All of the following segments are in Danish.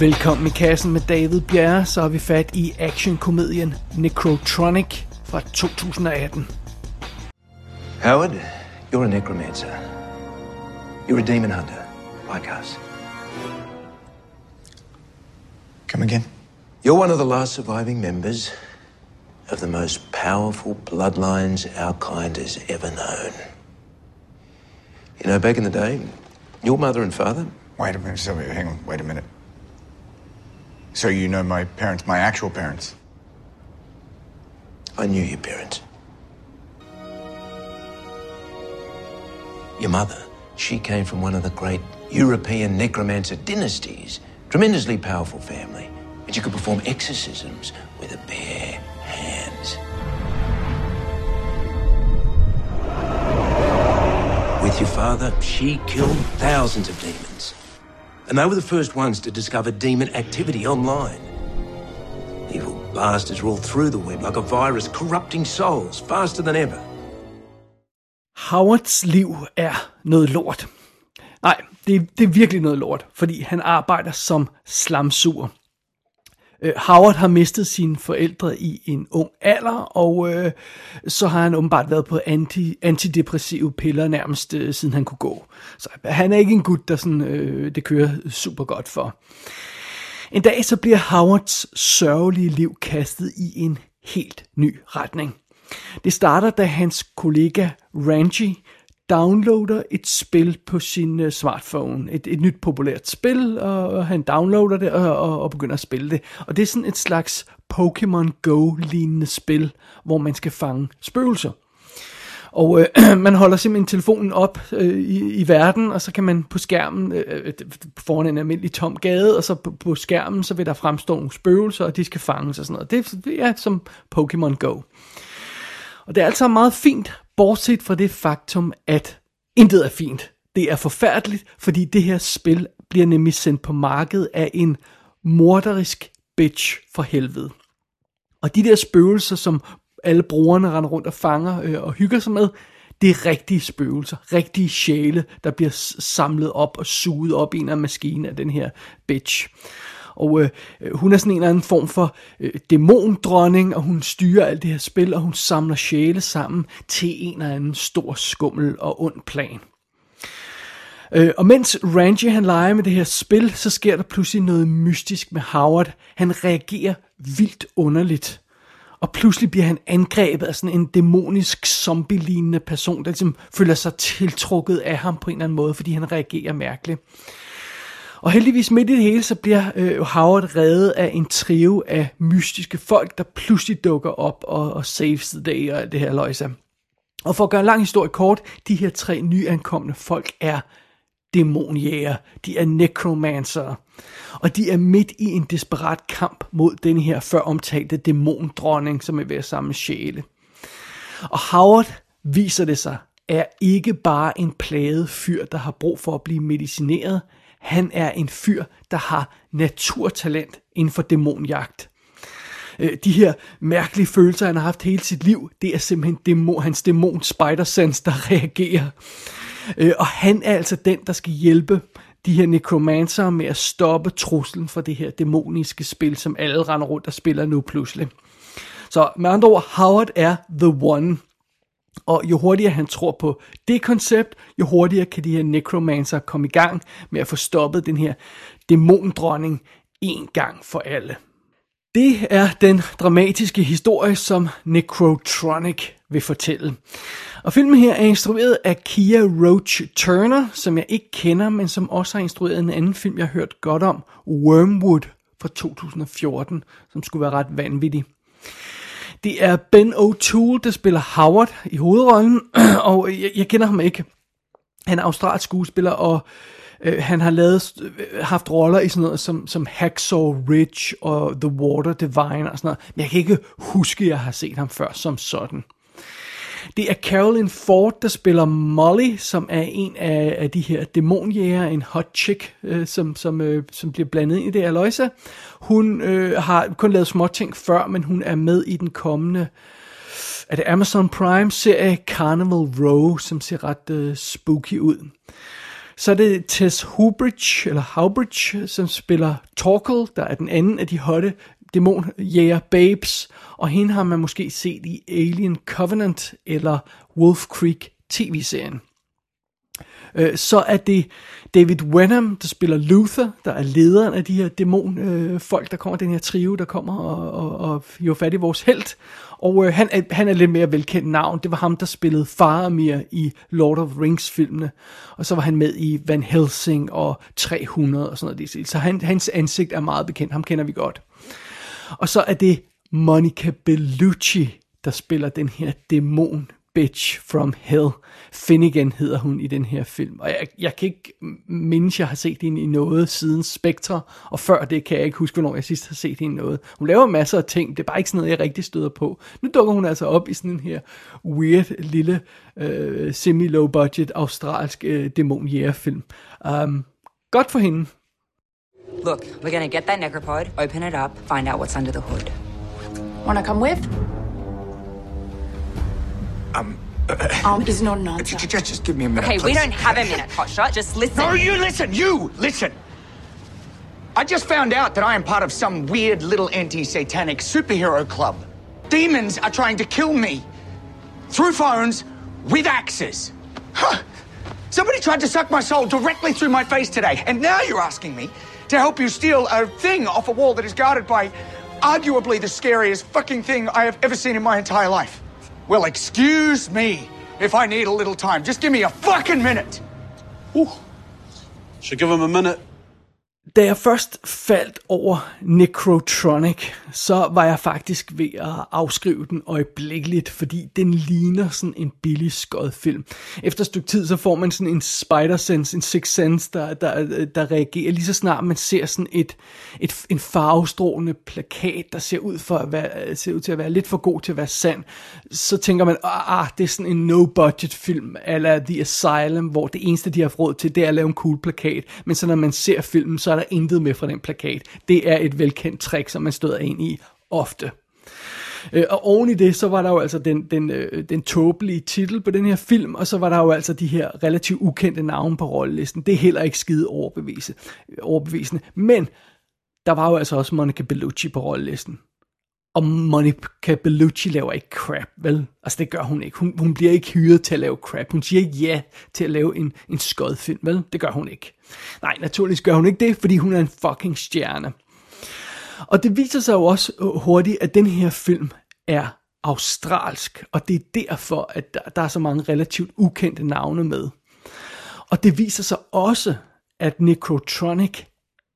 Velkommen i kassen med David Bjerre, så har vi fat i actionkomedien Necrotronic fra 2018. Howard, you're a necromancer. You're a demon hunter, like us. Come again? You're one of the last surviving members of the most powerful bloodlines our kind has ever known. You know, back in the day, your mother and father, Wait a minute. So, hang on. Wait a minute. So you know my parents, my actual parents? I knew your parents. Your mother, she came from one of the great European necromancer dynasties. Tremendously powerful family. And she could perform exorcisms with her bare hands. With your father, she killed thousands of demons. And they were the first ones to discover demon activity online. Evil bastards are all through the web like a virus, corrupting souls faster than ever. Howards liv er noget lort. Nej, det, det er virkelig noget lort, fordi han arbejder som slamsuger. Øh, Howard har mistet sine forældre i en ung alder, og øh, så har han åbenbart været på anti, antidepressive piller nærmest øh, siden han kunne gå. Så han er ikke en gut, der sådan, øh, det kører super godt for. En dag så bliver Howards sørgelige liv kastet i en helt ny retning. Det starter, da hans kollega Ranji downloader et spil på sin uh, smartphone. Et, et nyt populært spil, og, og han downloader det og, og, og begynder at spille det. Og det er sådan et slags Pokémon Go-lignende spil, hvor man skal fange spøgelser. Og øh, man holder simpelthen telefonen op øh, i, i verden, og så kan man på skærmen, øh, øh, foran en almindelig tom gade, og så på, på skærmen, så vil der fremstå nogle spøgelser, og de skal fanges og sådan noget. Det, det er som Pokémon Go. Og det er altså meget fint, bortset fra det faktum, at intet er fint. Det er forfærdeligt, fordi det her spil bliver nemlig sendt på markedet af en morderisk bitch for helvede. Og de der spøgelser, som alle brugerne render rundt og fanger øh, og hygger sig med, det er rigtige spøgelser, rigtige sjæle, der bliver samlet op og suget op i en af maskinen af den her bitch. Og øh, øh, hun er sådan en eller anden form for øh, dæmondronning, og hun styrer alt det her spil, og hun samler sjæle sammen til en eller anden stor skummel og ond plan. Øh, og mens Ranji han leger med det her spil, så sker der pludselig noget mystisk med Howard. Han reagerer vildt underligt. Og pludselig bliver han angrebet af sådan en dæmonisk zombie-lignende person, der ligesom føler sig tiltrukket af ham på en eller anden måde, fordi han reagerer mærkeligt. Og heldigvis midt i det hele, så bliver øh, Howard reddet af en trio af mystiske folk, der pludselig dukker op og, og saves the day og det her løjse. Og for at gøre en lang historie kort, de her tre nyankomne folk er dæmonjæger. De er necromancer. Og de er midt i en desperat kamp mod den her før omtalte dæmondronning, som er ved at samle sjæle. Og Howard, viser det sig, er ikke bare en plaget fyr, der har brug for at blive medicineret. Han er en fyr, der har naturtalent inden for dæmonjagt. Øh, de her mærkelige følelser, han har haft hele sit liv, det er simpelthen dæmon, hans dæmon spider sense, der reagerer. Øh, og han er altså den, der skal hjælpe de her necromancer med at stoppe truslen for det her dæmoniske spil, som alle render rundt og spiller nu pludselig. Så med andre ord, Howard er the one. Og jo hurtigere han tror på det koncept, jo hurtigere kan de her necromancer komme i gang med at få stoppet den her dæmondronning en gang for alle. Det er den dramatiske historie, som Necrotronic vil fortælle. Og filmen her er instrueret af Kia Roach Turner, som jeg ikke kender, men som også har instrueret en anden film, jeg har hørt godt om, Wormwood fra 2014, som skulle være ret vanvittig. Det er Ben O'Toole, der spiller Howard i hovedrollen, og jeg, jeg kender ham ikke. Han er australsk skuespiller, og øh, han har lavet, øh, haft roller i sådan noget som, som Hacksaw Ridge og The Water Divine og sådan noget, men jeg kan ikke huske, at jeg har set ham før som sådan. Det er Carolyn Ford, der spiller Molly, som er en af, af de her dæmonjæger, en hot chick, øh, som, som, øh, som bliver blandet ind i det her løjse. Hun øh, har kun lavet små ting før, men hun er med i den kommende er det Amazon Prime serie Carnival Row, som ser ret øh, spooky ud. Så er det Tess Hubridge, eller Howbridge, som spiller Torkel, der er den anden af de hotte dæmonjæger babes, og hende har man måske set i Alien Covenant eller Wolf Creek tv-serien. Øh, så er det David Wenham, der spiller Luther, der er lederen af de her dæmonfolk, øh, der kommer, den her trio, der kommer og, og, og jo fat i vores held. Og øh, han, er, han er lidt mere velkendt navn. Det var ham, der spillede Faramir i Lord of Rings-filmene. Og så var han med i Van Helsing og 300 og sådan noget. Så han, hans ansigt er meget bekendt. Ham kender vi godt. Og så er det Monica Bellucci, der spiller den her dæmon bitch from hell. Finnegan hedder hun i den her film. Og jeg, jeg kan ikke mindes, jeg har set hende i noget siden Spectre, og før det kan jeg ikke huske, hvornår jeg sidst har set hende i noget. Hun laver masser af ting, det er bare ikke sådan noget, jeg rigtig støder på. Nu dukker hun altså op i sådan en her weird, lille, øh, semi-low budget, australsk uh, dæmonjægerfilm. Um, godt for hende. Look, we're gonna get that necropod, open it up, find out what's under the hood. Wanna come with? Um, Um, is not an answer. Just, just give me a minute. Okay, we don't have a minute, Hotshot. Just listen. No, you listen. You listen. I just found out that I am part of some weird little anti-satanic superhero club. Demons are trying to kill me through phones with axes. Huh. Somebody tried to suck my soul directly through my face today, and now you're asking me to help you steal a thing off a wall that is guarded by arguably the scariest fucking thing I have ever seen in my entire life. Well, excuse me if I need a little time. Just give me a fucking minute. Should give him a minute. Da jeg først faldt over Necrotronic, så var jeg faktisk ved at afskrive den øjeblikkeligt, fordi den ligner sådan en billig film. Efter et stykke tid, så får man sådan en spider sense, en sixth sense, der, der, der reagerer lige så snart man ser sådan et, et, en farvestrålende plakat, der ser ud, for at være, ser ud til at være lidt for god til at være sand. Så tænker man, ah, ah det er sådan en no-budget film, eller The Asylum, hvor det eneste, de har råd til, det er at lave en cool plakat. Men så når man ser filmen, så er der intet med fra den plakat. Det er et velkendt trick, som man støder ind i ofte. Øh, og oven i det, så var der jo altså den, den, øh, den tåbelige titel på den her film, og så var der jo altså de her relativt ukendte navne på rollelisten. Det er heller ikke skide overbevisende. Men der var jo altså også Monica Bellucci på rollelisten. Og Monica Bellucci laver ikke crap, vel? Altså det gør hun ikke. Hun, hun bliver ikke hyret til at lave crap. Hun siger ikke ja til at lave en, en skodfilm, vel? Det gør hun ikke. Nej, naturligvis gør hun ikke det, fordi hun er en fucking stjerne. Og det viser sig jo også hurtigt, at den her film er australsk, og det er derfor, at der, der er så mange relativt ukendte navne med. Og det viser sig også, at Necrotronic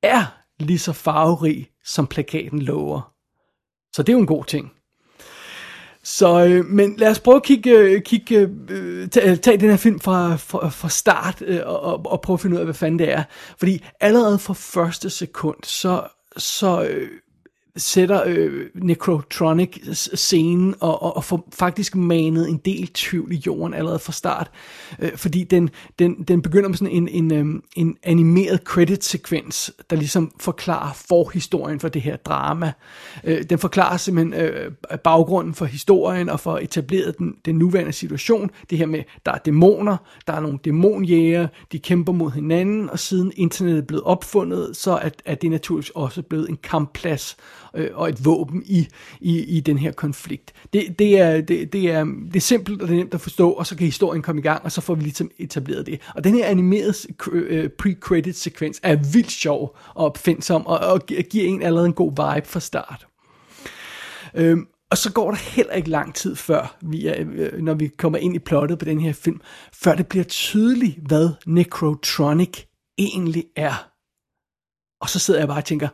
er lige så farverig, som plakaten lover. Så det er jo en god ting. Så, øh, men lad os prøve at kigge, øh, kigge øh, tage, øh, tage den her film fra, fra, fra start øh, og, og prøve at finde ud af, hvad fanden det er. Fordi allerede fra første sekund, så, så øh, sætter øh, Necrotronic scenen og, og, og får faktisk manet en del tvivl i jorden allerede fra start. Øh, fordi den, den, den begynder med sådan en, en, øh, en animeret credit-sekvens, der ligesom forklarer forhistorien for det her drama. Øh, den forklarer simpelthen øh, baggrunden for historien og for etableret den, den nuværende situation. Det her med, der er dæmoner, der er nogle dæmonjæger, de kæmper mod hinanden, og siden internettet er blevet opfundet, så er, er det naturligvis også blevet en kampplads øh, og et våben i, i, i den her konflikt. Det, det, er, det, det, er, det er simpelt og det er nemt at forstå, og så kan historien komme i gang, og så får vi ligesom etableret det. Og den her animerede øh, pre-credit sekvens er vildt sjov og opfindsom, og, og giver en allerede en god vibe fra start. Øhm, og så går der heller ikke lang tid før, vi er, øh, når vi kommer ind i plottet på den her film, før det bliver tydeligt, hvad Necrotronic egentlig er. Og så sidder jeg bare og tænker,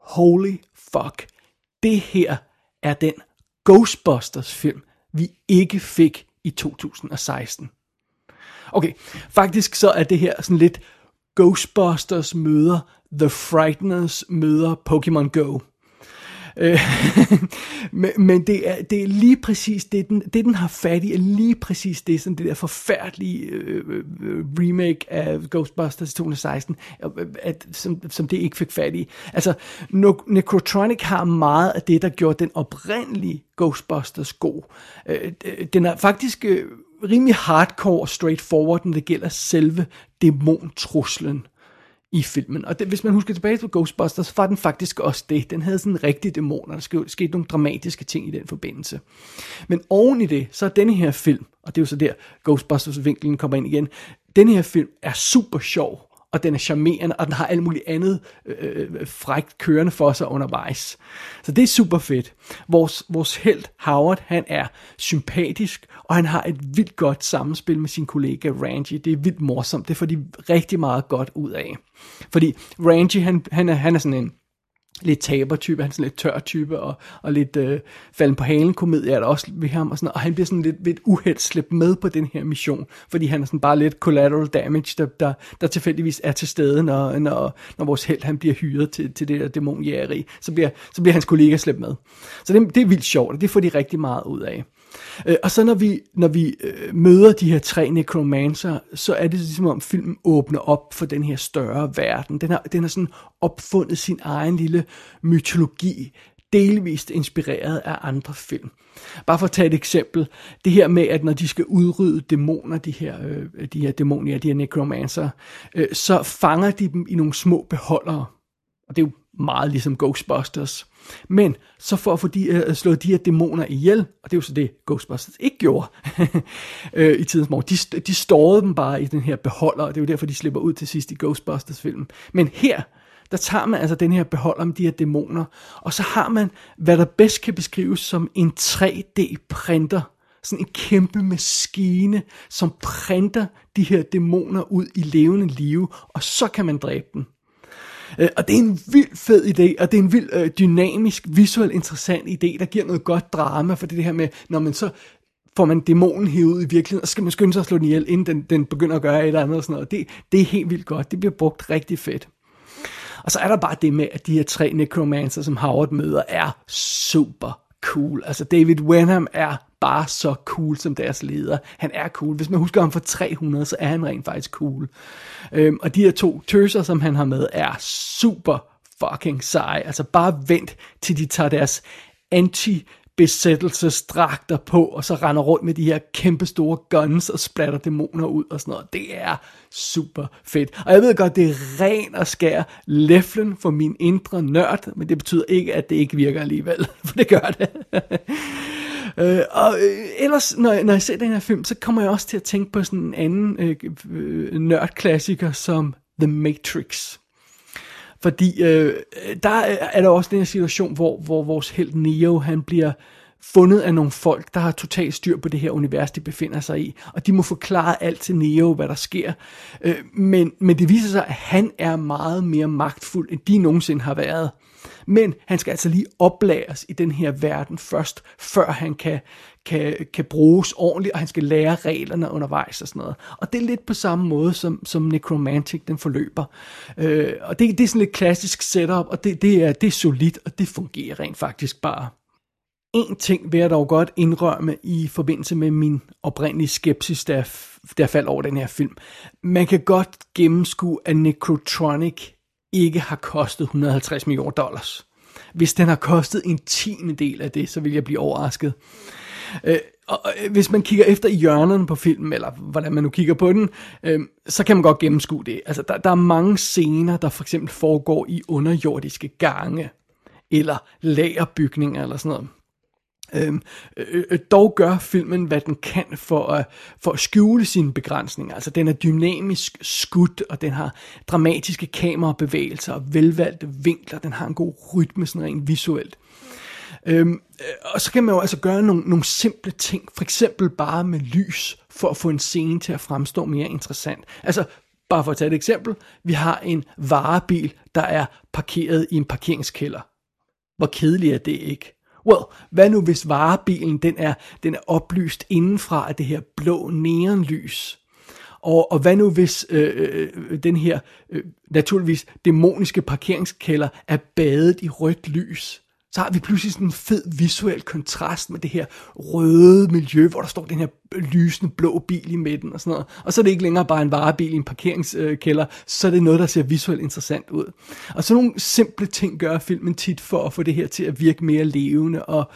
holy fuck, det her er den Ghostbusters film, vi ikke fik i 2016. Okay, faktisk så er det her sådan lidt Ghostbusters møder The Frighteners møder Pokemon Go. Øh, men, men det er, det er lige præcis det den, det, den har fat i, er lige præcis det, sådan det der forfærdelige øh, øh remake af Ghostbusters 2016, øh, øh, at, som, som det ikke fik fat i. Altså, Necrotronic har meget af det, der gjorde den oprindelige Ghostbusters god. Øh, den er faktisk... Øh, rimelig hardcore straightforward, når det gælder selve dæmontruslen i filmen. Og det, hvis man husker tilbage til Ghostbusters, så var den faktisk også det. Den havde sådan en rigtig dæmoner. Der skete, skete nogle dramatiske ting i den forbindelse. Men oven i det, så er denne her film, og det er jo så der Ghostbusters-vinklen kommer ind igen, denne her film er super sjov og den er charmerende, og den har alt muligt andet øh, øh, frækt kørende for sig undervejs. Så det er super fedt. Vores, vores held, Howard, han er sympatisk, og han har et vildt godt samspil med sin kollega Randy. Det er vildt morsomt. Det får de rigtig meget godt ud af. Fordi Randy, han, han, er, han er sådan en lidt tabertype, han er sådan lidt tør type, og, og lidt øh, falden på halen komedie er der også ved ham, og, sådan, og han bliver sådan lidt, lidt uheld slæbt med på den her mission, fordi han er sådan bare lidt collateral damage, der, der, der tilfældigvis er til stede, når, når, når vores held han bliver hyret til, til det der dæmonjægeri, så bliver, så bliver hans kollega slæbt med. Så det, det er vildt sjovt, og det får de rigtig meget ud af. Øh, og så når vi, når vi øh, møder de her tre necromancer, så er det ligesom om filmen åbner op for den her større verden. Den har, den har sådan opfundet sin egen lille mytologi, delvist inspireret af andre film. Bare for at tage et eksempel. Det her med, at når de skal udrydde dæmoner, de her, øh, de her dæmoner, de her necromancer, øh, så fanger de dem i nogle små beholdere. Og det er jo meget ligesom Ghostbusters. Men så for at få de, øh, slået de her dæmoner ihjel, og det er jo så det Ghostbusters ikke gjorde øh, i tidens morgen, de, de stårede dem bare i den her beholder, og det er jo derfor, de slipper ud til sidst i Ghostbusters-filmen. Men her, der tager man altså den her beholder med de her dæmoner, og så har man, hvad der bedst kan beskrives som en 3D-printer. Sådan en kæmpe maskine, som printer de her dæmoner ud i levende live, og så kan man dræbe dem. Øh, og det er en vild fed idé, og det er en vild øh, dynamisk, visuelt interessant idé, der giver noget godt drama, for det her med, når man så får man dæmonen hævet ud i virkeligheden, og så skal man skynde sig at slå den ihjel, inden den, den begynder at gøre et eller andet og sådan noget. Det, det er helt vildt godt. Det bliver brugt rigtig fedt. Og så er der bare det med, at de her tre necromancer, som Howard møder, er super cool. Altså David Wenham er bare så cool som deres leder. Han er cool. Hvis man husker ham fra 300, så er han rent faktisk cool. Øhm, og de her to tøser, som han har med, er super fucking seje. Altså bare vent til de tager deres anti besættelsesdragter på, og så render rundt med de her kæmpe store guns og splatter dæmoner ud og sådan noget. Det er super fedt. Og jeg ved godt, det er ren og skær leflen for min indre nørd, men det betyder ikke, at det ikke virker alligevel, for det gør det. Øh, og øh, ellers, når, jeg, når jeg ser den her film, så kommer jeg også til at tænke på sådan en anden øh, øh, nørdklassiker som The Matrix. Fordi øh, der er der også den her situation, hvor, hvor vores held Neo, han bliver fundet af nogle folk, der har totalt styr på det her univers, de befinder sig i. Og de må forklare alt til Neo, hvad der sker. Øh, men, men det viser sig, at han er meget mere magtfuld, end de nogensinde har været. Men han skal altså lige oplæres i den her verden først, før han kan, kan, kan bruges ordentligt, og han skal lære reglerne undervejs og sådan noget. Og det er lidt på samme måde, som, som Necromantic den forløber. Øh, og det, det er sådan lidt klassisk setup, og det, det, er, det er solidt, og det fungerer rent faktisk bare. En ting vil jeg dog godt indrømme i forbindelse med min oprindelige skepsis, der, der faldt over den her film. Man kan godt gennemskue, at Necrotronic ikke har kostet 150 millioner dollars. Hvis den har kostet en tiende del af det, så vil jeg blive overrasket. Øh, og øh, hvis man kigger efter i hjørnerne på filmen, eller hvordan man nu kigger på den, øh, så kan man godt gennemskue det. Altså, der, der er mange scener, der for eksempel foregår i underjordiske gange, eller lagerbygninger, eller sådan noget. Øhm, øh, øh, dog gør filmen, hvad den kan for at, for at skjule sine begrænsninger. Altså, den er dynamisk skudt, og den har dramatiske kamerabevægelser og velvalgte vinkler. Den har en god rytme, sådan rent visuelt. Øhm, øh, og så kan man jo altså gøre nogle, nogle simple ting, for eksempel bare med lys, for at få en scene til at fremstå mere interessant. Altså, bare for at tage et eksempel, vi har en varebil, der er parkeret i en parkeringskælder. Hvor kedeligt er det ikke? Well, hvad nu hvis varebilen den er, den er oplyst indenfra af det her blå neonlys? Og, og hvad nu hvis øh, øh, den her øh, naturligvis dæmoniske parkeringskælder er badet i rødt lys? Så har vi pludselig sådan en fed visuel kontrast med det her røde miljø, hvor der står den her lysende blå bil i midten og sådan noget. Og så er det ikke længere bare en varebil i en parkeringskælder, så er det noget, der ser visuelt interessant ud. Og så nogle simple ting gør filmen tit for at få det her til at virke mere levende. Og,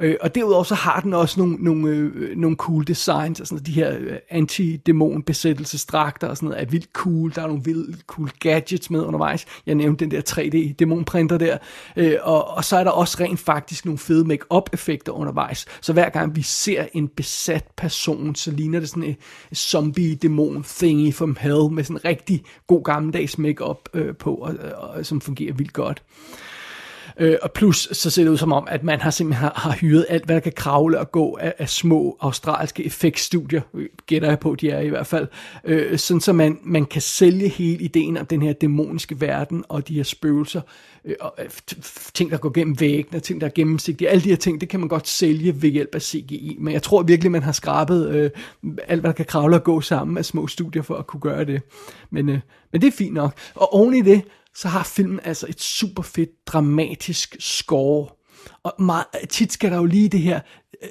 øh, og derudover så har den også nogle, nogle, øh, nogle cool designs, altså de her øh, anti-dæmon besættelsesdragter og sådan noget er vildt cool. Der er nogle vildt cool gadgets med undervejs. Jeg nævnte den der 3D dæmonprinter der. Øh, og, og så er der også rent faktisk nogle fede make-up effekter undervejs. Så hver gang vi ser en besat person, så ligner det sådan en zombie-dæmon thingy from hell med sådan en rigtig god gammeldags make-up øh, på, og, og, som fungerer vildt godt. Øh, og plus, så ser det ud som om, at man har simpelthen har, har hyret alt, hvad der kan kravle og gå af, af små australske effektstudier, øh, gætter jeg på, de er i hvert fald, øh, sådan så man, man kan sælge hele ideen om den her dæmoniske verden og de her spøgelser, øh, Øh, øh, ting, der går gennem væggene, ting, der er gennemsigtige, alle de her ting, det kan man godt sælge ved hjælp af CGI, men jeg tror virkelig, man har skrabet øh, alt, hvad der kan kravle og gå sammen af små studier for at kunne gøre det. Men, øh, men det er fint nok. Og oven i det, så har filmen altså et super fedt dramatisk score. Og meget, tit skal der jo lige det her, øh,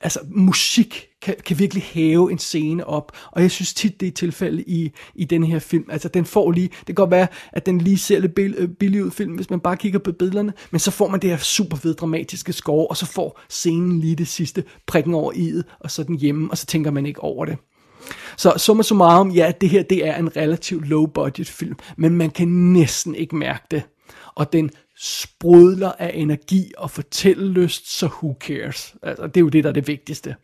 altså musik kan, kan virkelig hæve en scene op, og jeg synes tit det er tilfælde i, i den her film, altså den får lige, det kan godt være, at den lige ser lidt bill, øh, billig ud film, hvis man bare kigger på billederne, men så får man det her super fed dramatiske score, og så får scenen lige det sidste prikken over i'et, og så den hjemme, og så tænker man ikke over det. Så summa summarum, ja, det her det er en relativt low budget film, men man kan næsten ikke mærke det. Og den sprudler af energi og fortællelyst, så who cares? Altså, det er jo det, der er det vigtigste.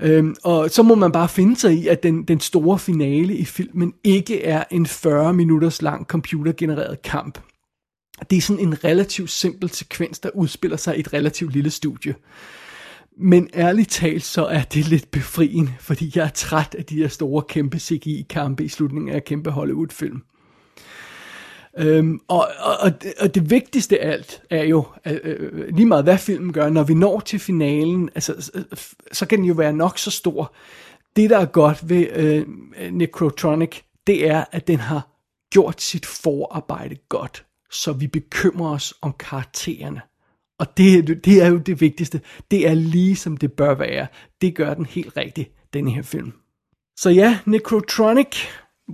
Øhm, og så må man bare finde sig i, at den, den store finale i filmen ikke er en 40 minutters lang computergenereret kamp. Det er sådan en relativt simpel sekvens, der udspiller sig i et relativt lille studie. Men ærligt talt, så er det lidt befriende, fordi jeg er træt af de her store kæmpe CGI-kampe i slutningen af kæmpe Hollywood-film. Øhm, og, og, og, det, vigtigste af alt er jo, øh, øh, lige meget hvad filmen gør, når vi når til finalen, altså, så kan den jo være nok så stor. Det, der er godt ved øh, Necrotronic, det er, at den har gjort sit forarbejde godt, så vi bekymrer os om karaktererne. Og det, det er jo det vigtigste. Det er lige som det bør være. Det gør den helt rigtigt, den her film. Så ja, Necrotronic,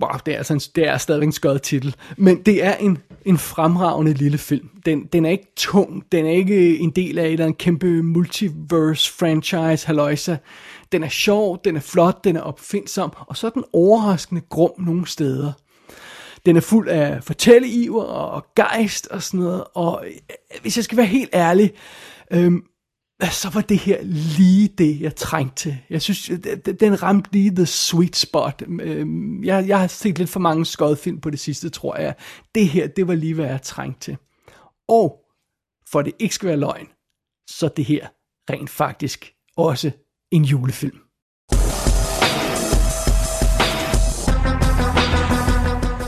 wow, det er, altså en, det er stadigvæk en skød titel, men det er en, en fremragende lille film. Den, den er ikke tung, den er ikke en del af et eller andet kæmpe multiverse franchise halløjsa. Den er sjov, den er flot, den er opfindsom, og så er den overraskende grum nogle steder. Den er fuld af fortælleiver og gejst og sådan noget. Og øh, hvis jeg skal være helt ærlig, øhm, så var det her lige det, jeg trængte til. Jeg synes, den ramte lige the sweet spot. Øhm, jeg, jeg har set lidt for mange skodfilm på det sidste, tror jeg. Det her, det var lige, hvad jeg trængte til. Og for det ikke skal være løgn, så det her rent faktisk også en julefilm.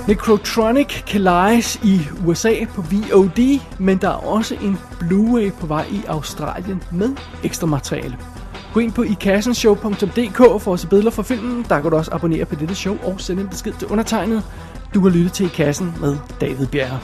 Necrotronic kan lejes i USA på VOD, men der er også en Blu-ray på vej i Australien med ekstra materiale. Gå ind på ikassenshow.dk for at se billeder fra filmen. Der kan du også abonnere på dette show og sende en besked til undertegnet. Du kan lytte til I Kassen med David Bjerre.